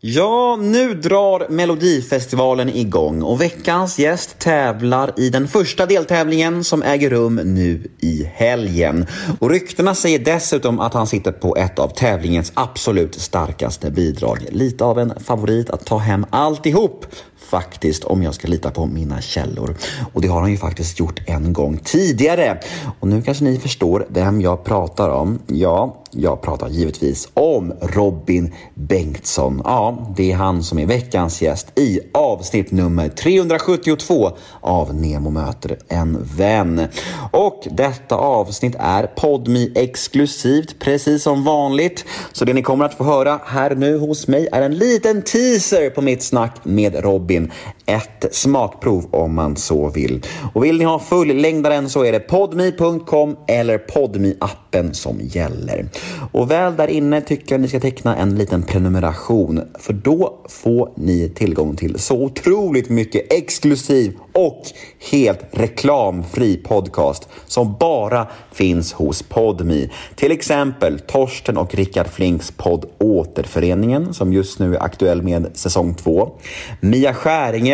Ja, nu drar Melodifestivalen igång och veckans gäst tävlar i den första deltävlingen som äger rum nu i helgen. Och ryktena säger dessutom att han sitter på ett av tävlingens absolut starkaste bidrag. Lite av en favorit att ta hem alltihop faktiskt om jag ska lita på mina källor. Och det har han ju faktiskt gjort en gång tidigare. Och nu kanske ni förstår vem jag pratar om. Ja, jag pratar givetvis om Robin Bengtsson. Ja, det är han som är veckans gäst i avsnitt nummer 372 av Nemo möter en vän. Och detta avsnitt är Podmi exklusivt, precis som vanligt. Så det ni kommer att få höra här nu hos mig är en liten teaser på mitt snack med Robin. Ett smakprov om man så vill. Och vill ni ha fullängdaren så är det podmi.com eller podmi appen som gäller. Och väl där inne tycker jag ni ska teckna en liten prenumeration för då får ni tillgång till så otroligt mycket exklusiv och helt reklamfri podcast som bara finns hos Podmi. Till exempel Torsten och Rickard Flinks podd Återföreningen som just nu är aktuell med säsong 2. Mia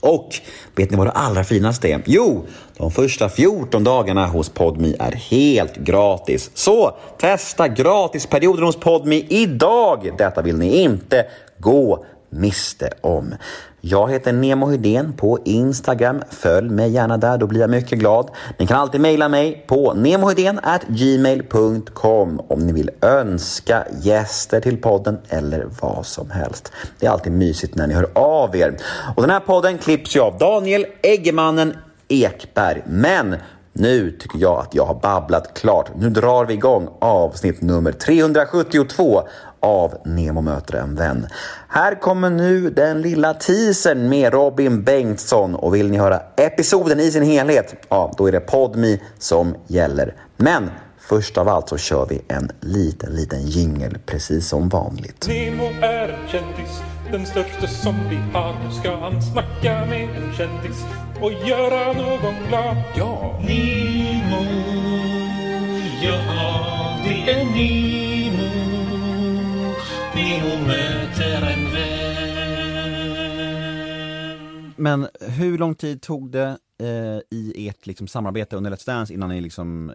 Och vet ni vad det allra finaste är? Jo, de första 14 dagarna hos Podmi är helt gratis. Så testa gratisperioden hos Podmi idag! Detta vill ni inte gå miste om. Jag heter Nemo Hedén på Instagram. Följ mig gärna där, då blir jag mycket glad. Ni kan alltid mejla mig på gmail.com om ni vill önska gäster till podden eller vad som helst. Det är alltid mysigt när ni hör av er. Och den här podden klipps ju av Daniel Eggemannen Ekberg. Men nu tycker jag att jag har babblat klart. Nu drar vi igång avsnitt nummer 372 av Nemo möter en vän. Här kommer nu den lilla teasern med Robin Bengtsson och vill ni höra episoden i sin helhet, ja då är det Podmi som gäller. Men först av allt så kör vi en liten, liten jingel precis som vanligt. Nemo är en kändis, den största som vi har. Nu ska han snacka med en kändis och göra någon glad. Ja! Nemo, ja det är Nemo. Nemo möter en vän. Men hur lång tid tog det eh, i ert liksom, samarbete under Let's Dance innan ni liksom...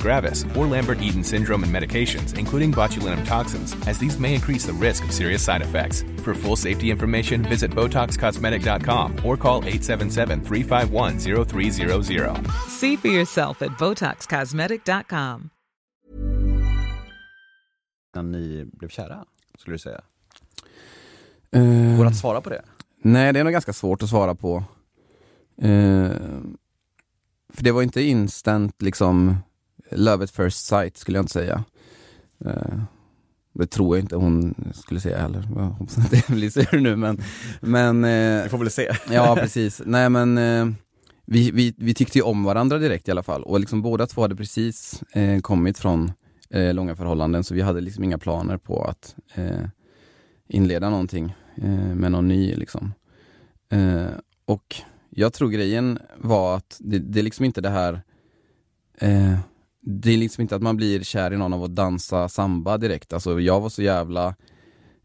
gravis, or Lambert Eaton syndrome and medications, including botulinum toxins, as these may increase the risk of serious side effects. For full safety information, visit BotoxCosmetic.com or call 877 351 0300. See for yourself at BotoxCosmetic.com. När ni blev kära, skulle du säga? Eh, Går det att svara på det? Nej, det är nog ganska svårt att svara på. Eh, för det var inte instant liksom love at first sight skulle jag inte säga. Eh, det tror jag inte hon skulle säga heller. Jag hoppas att det blir sur nu men, men eh, Vi får väl se. Ja precis, nej men eh, vi, vi, vi tyckte ju om varandra direkt i alla fall och liksom båda två hade precis kommit från långa förhållanden så vi hade liksom inga planer på att inleda någonting med någon ny liksom. Och jag tror grejen var att det, det är liksom inte det här eh, det är liksom inte att man blir kär i någon av att dansa samba direkt. Alltså jag var så jävla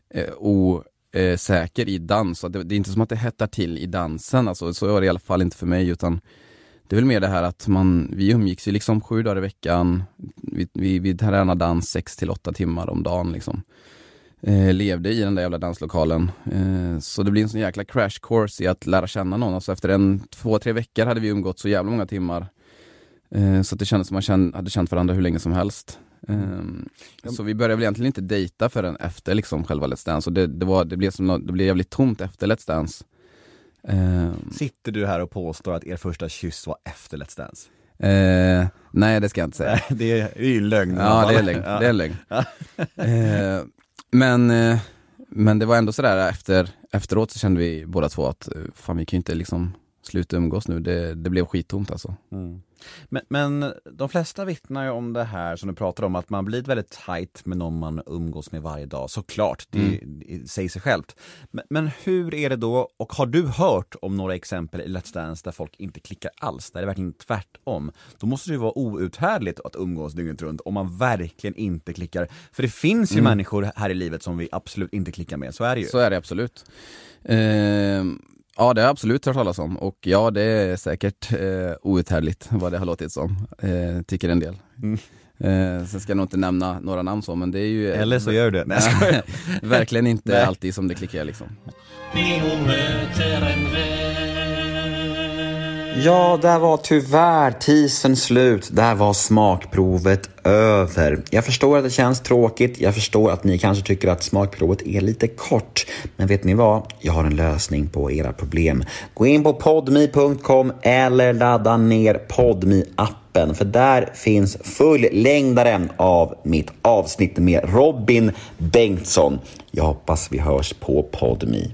eh, osäker i dans. Så det, det är inte som att det hettar till i dansen, alltså, så var det i alla fall inte för mig utan det är väl mer det här att man, vi umgicks ju liksom sju dagar i veckan, vi, vi, vi tränade dans sex till åtta timmar om dagen liksom. Eh, levde i den där jävla danslokalen. Eh, så det blir en sån jäkla crash course i att lära känna någon. Alltså efter en, två, tre veckor hade vi umgått så jävla många timmar. Eh, så det kändes som att man hade känt varandra hur länge som helst. Eh, så vi började väl egentligen inte dejta förrän efter liksom själva Let's Dance. Och det, det, var, det, blev som, det blev jävligt tomt efter Let's Dance. Eh, Sitter du här och påstår att er första kyss var efter Let's Dance? eh, nej det ska jag inte säga. Det är ju lögn. Ja det är lögn, det är lögn. eh, men, eh, men det var ändå sådär efter, efteråt så kände vi båda två att eh, fan vi kan ju inte liksom sluta umgås nu, det, det blev skittomt alltså. Mm. Men, men de flesta vittnar ju om det här som du pratar om, att man blir väldigt tight med någon man umgås med varje dag, såklart, det, Mm. det säger sig självt. Men, men hur är det då, och har du hört om några exempel i Let's Dance där folk inte klickar alls, där det är verkligen tvärtom? Då måste det ju vara outhärdligt att umgås dygnet runt om man verkligen inte klickar. För det finns ju Mm. människor här i livet som vi absolut inte klickar med, så är det ju. Så är det absolut. Eh, ja det har jag absolut hört talas om och ja det är säkert eh, outhärdligt vad det har låtit som, eh, tycker en del. Mm. Eh, sen ska jag nog inte nämna några namn så men det är ju Eller så gör du det. Nej. Verkligen inte Nej. alltid som det klickar liksom. Ja, där var tyvärr teasern slut. Där var smakprovet över. Jag förstår att det känns tråkigt. Jag förstår att ni kanske tycker att smakprovet är lite kort. Men vet ni vad? Jag har en lösning på era problem. Gå in på podmi.com eller ladda ner podmi appen för där finns fullängdaren av mitt avsnitt med Robin Bengtsson. Jag hoppas vi hörs på Podmi.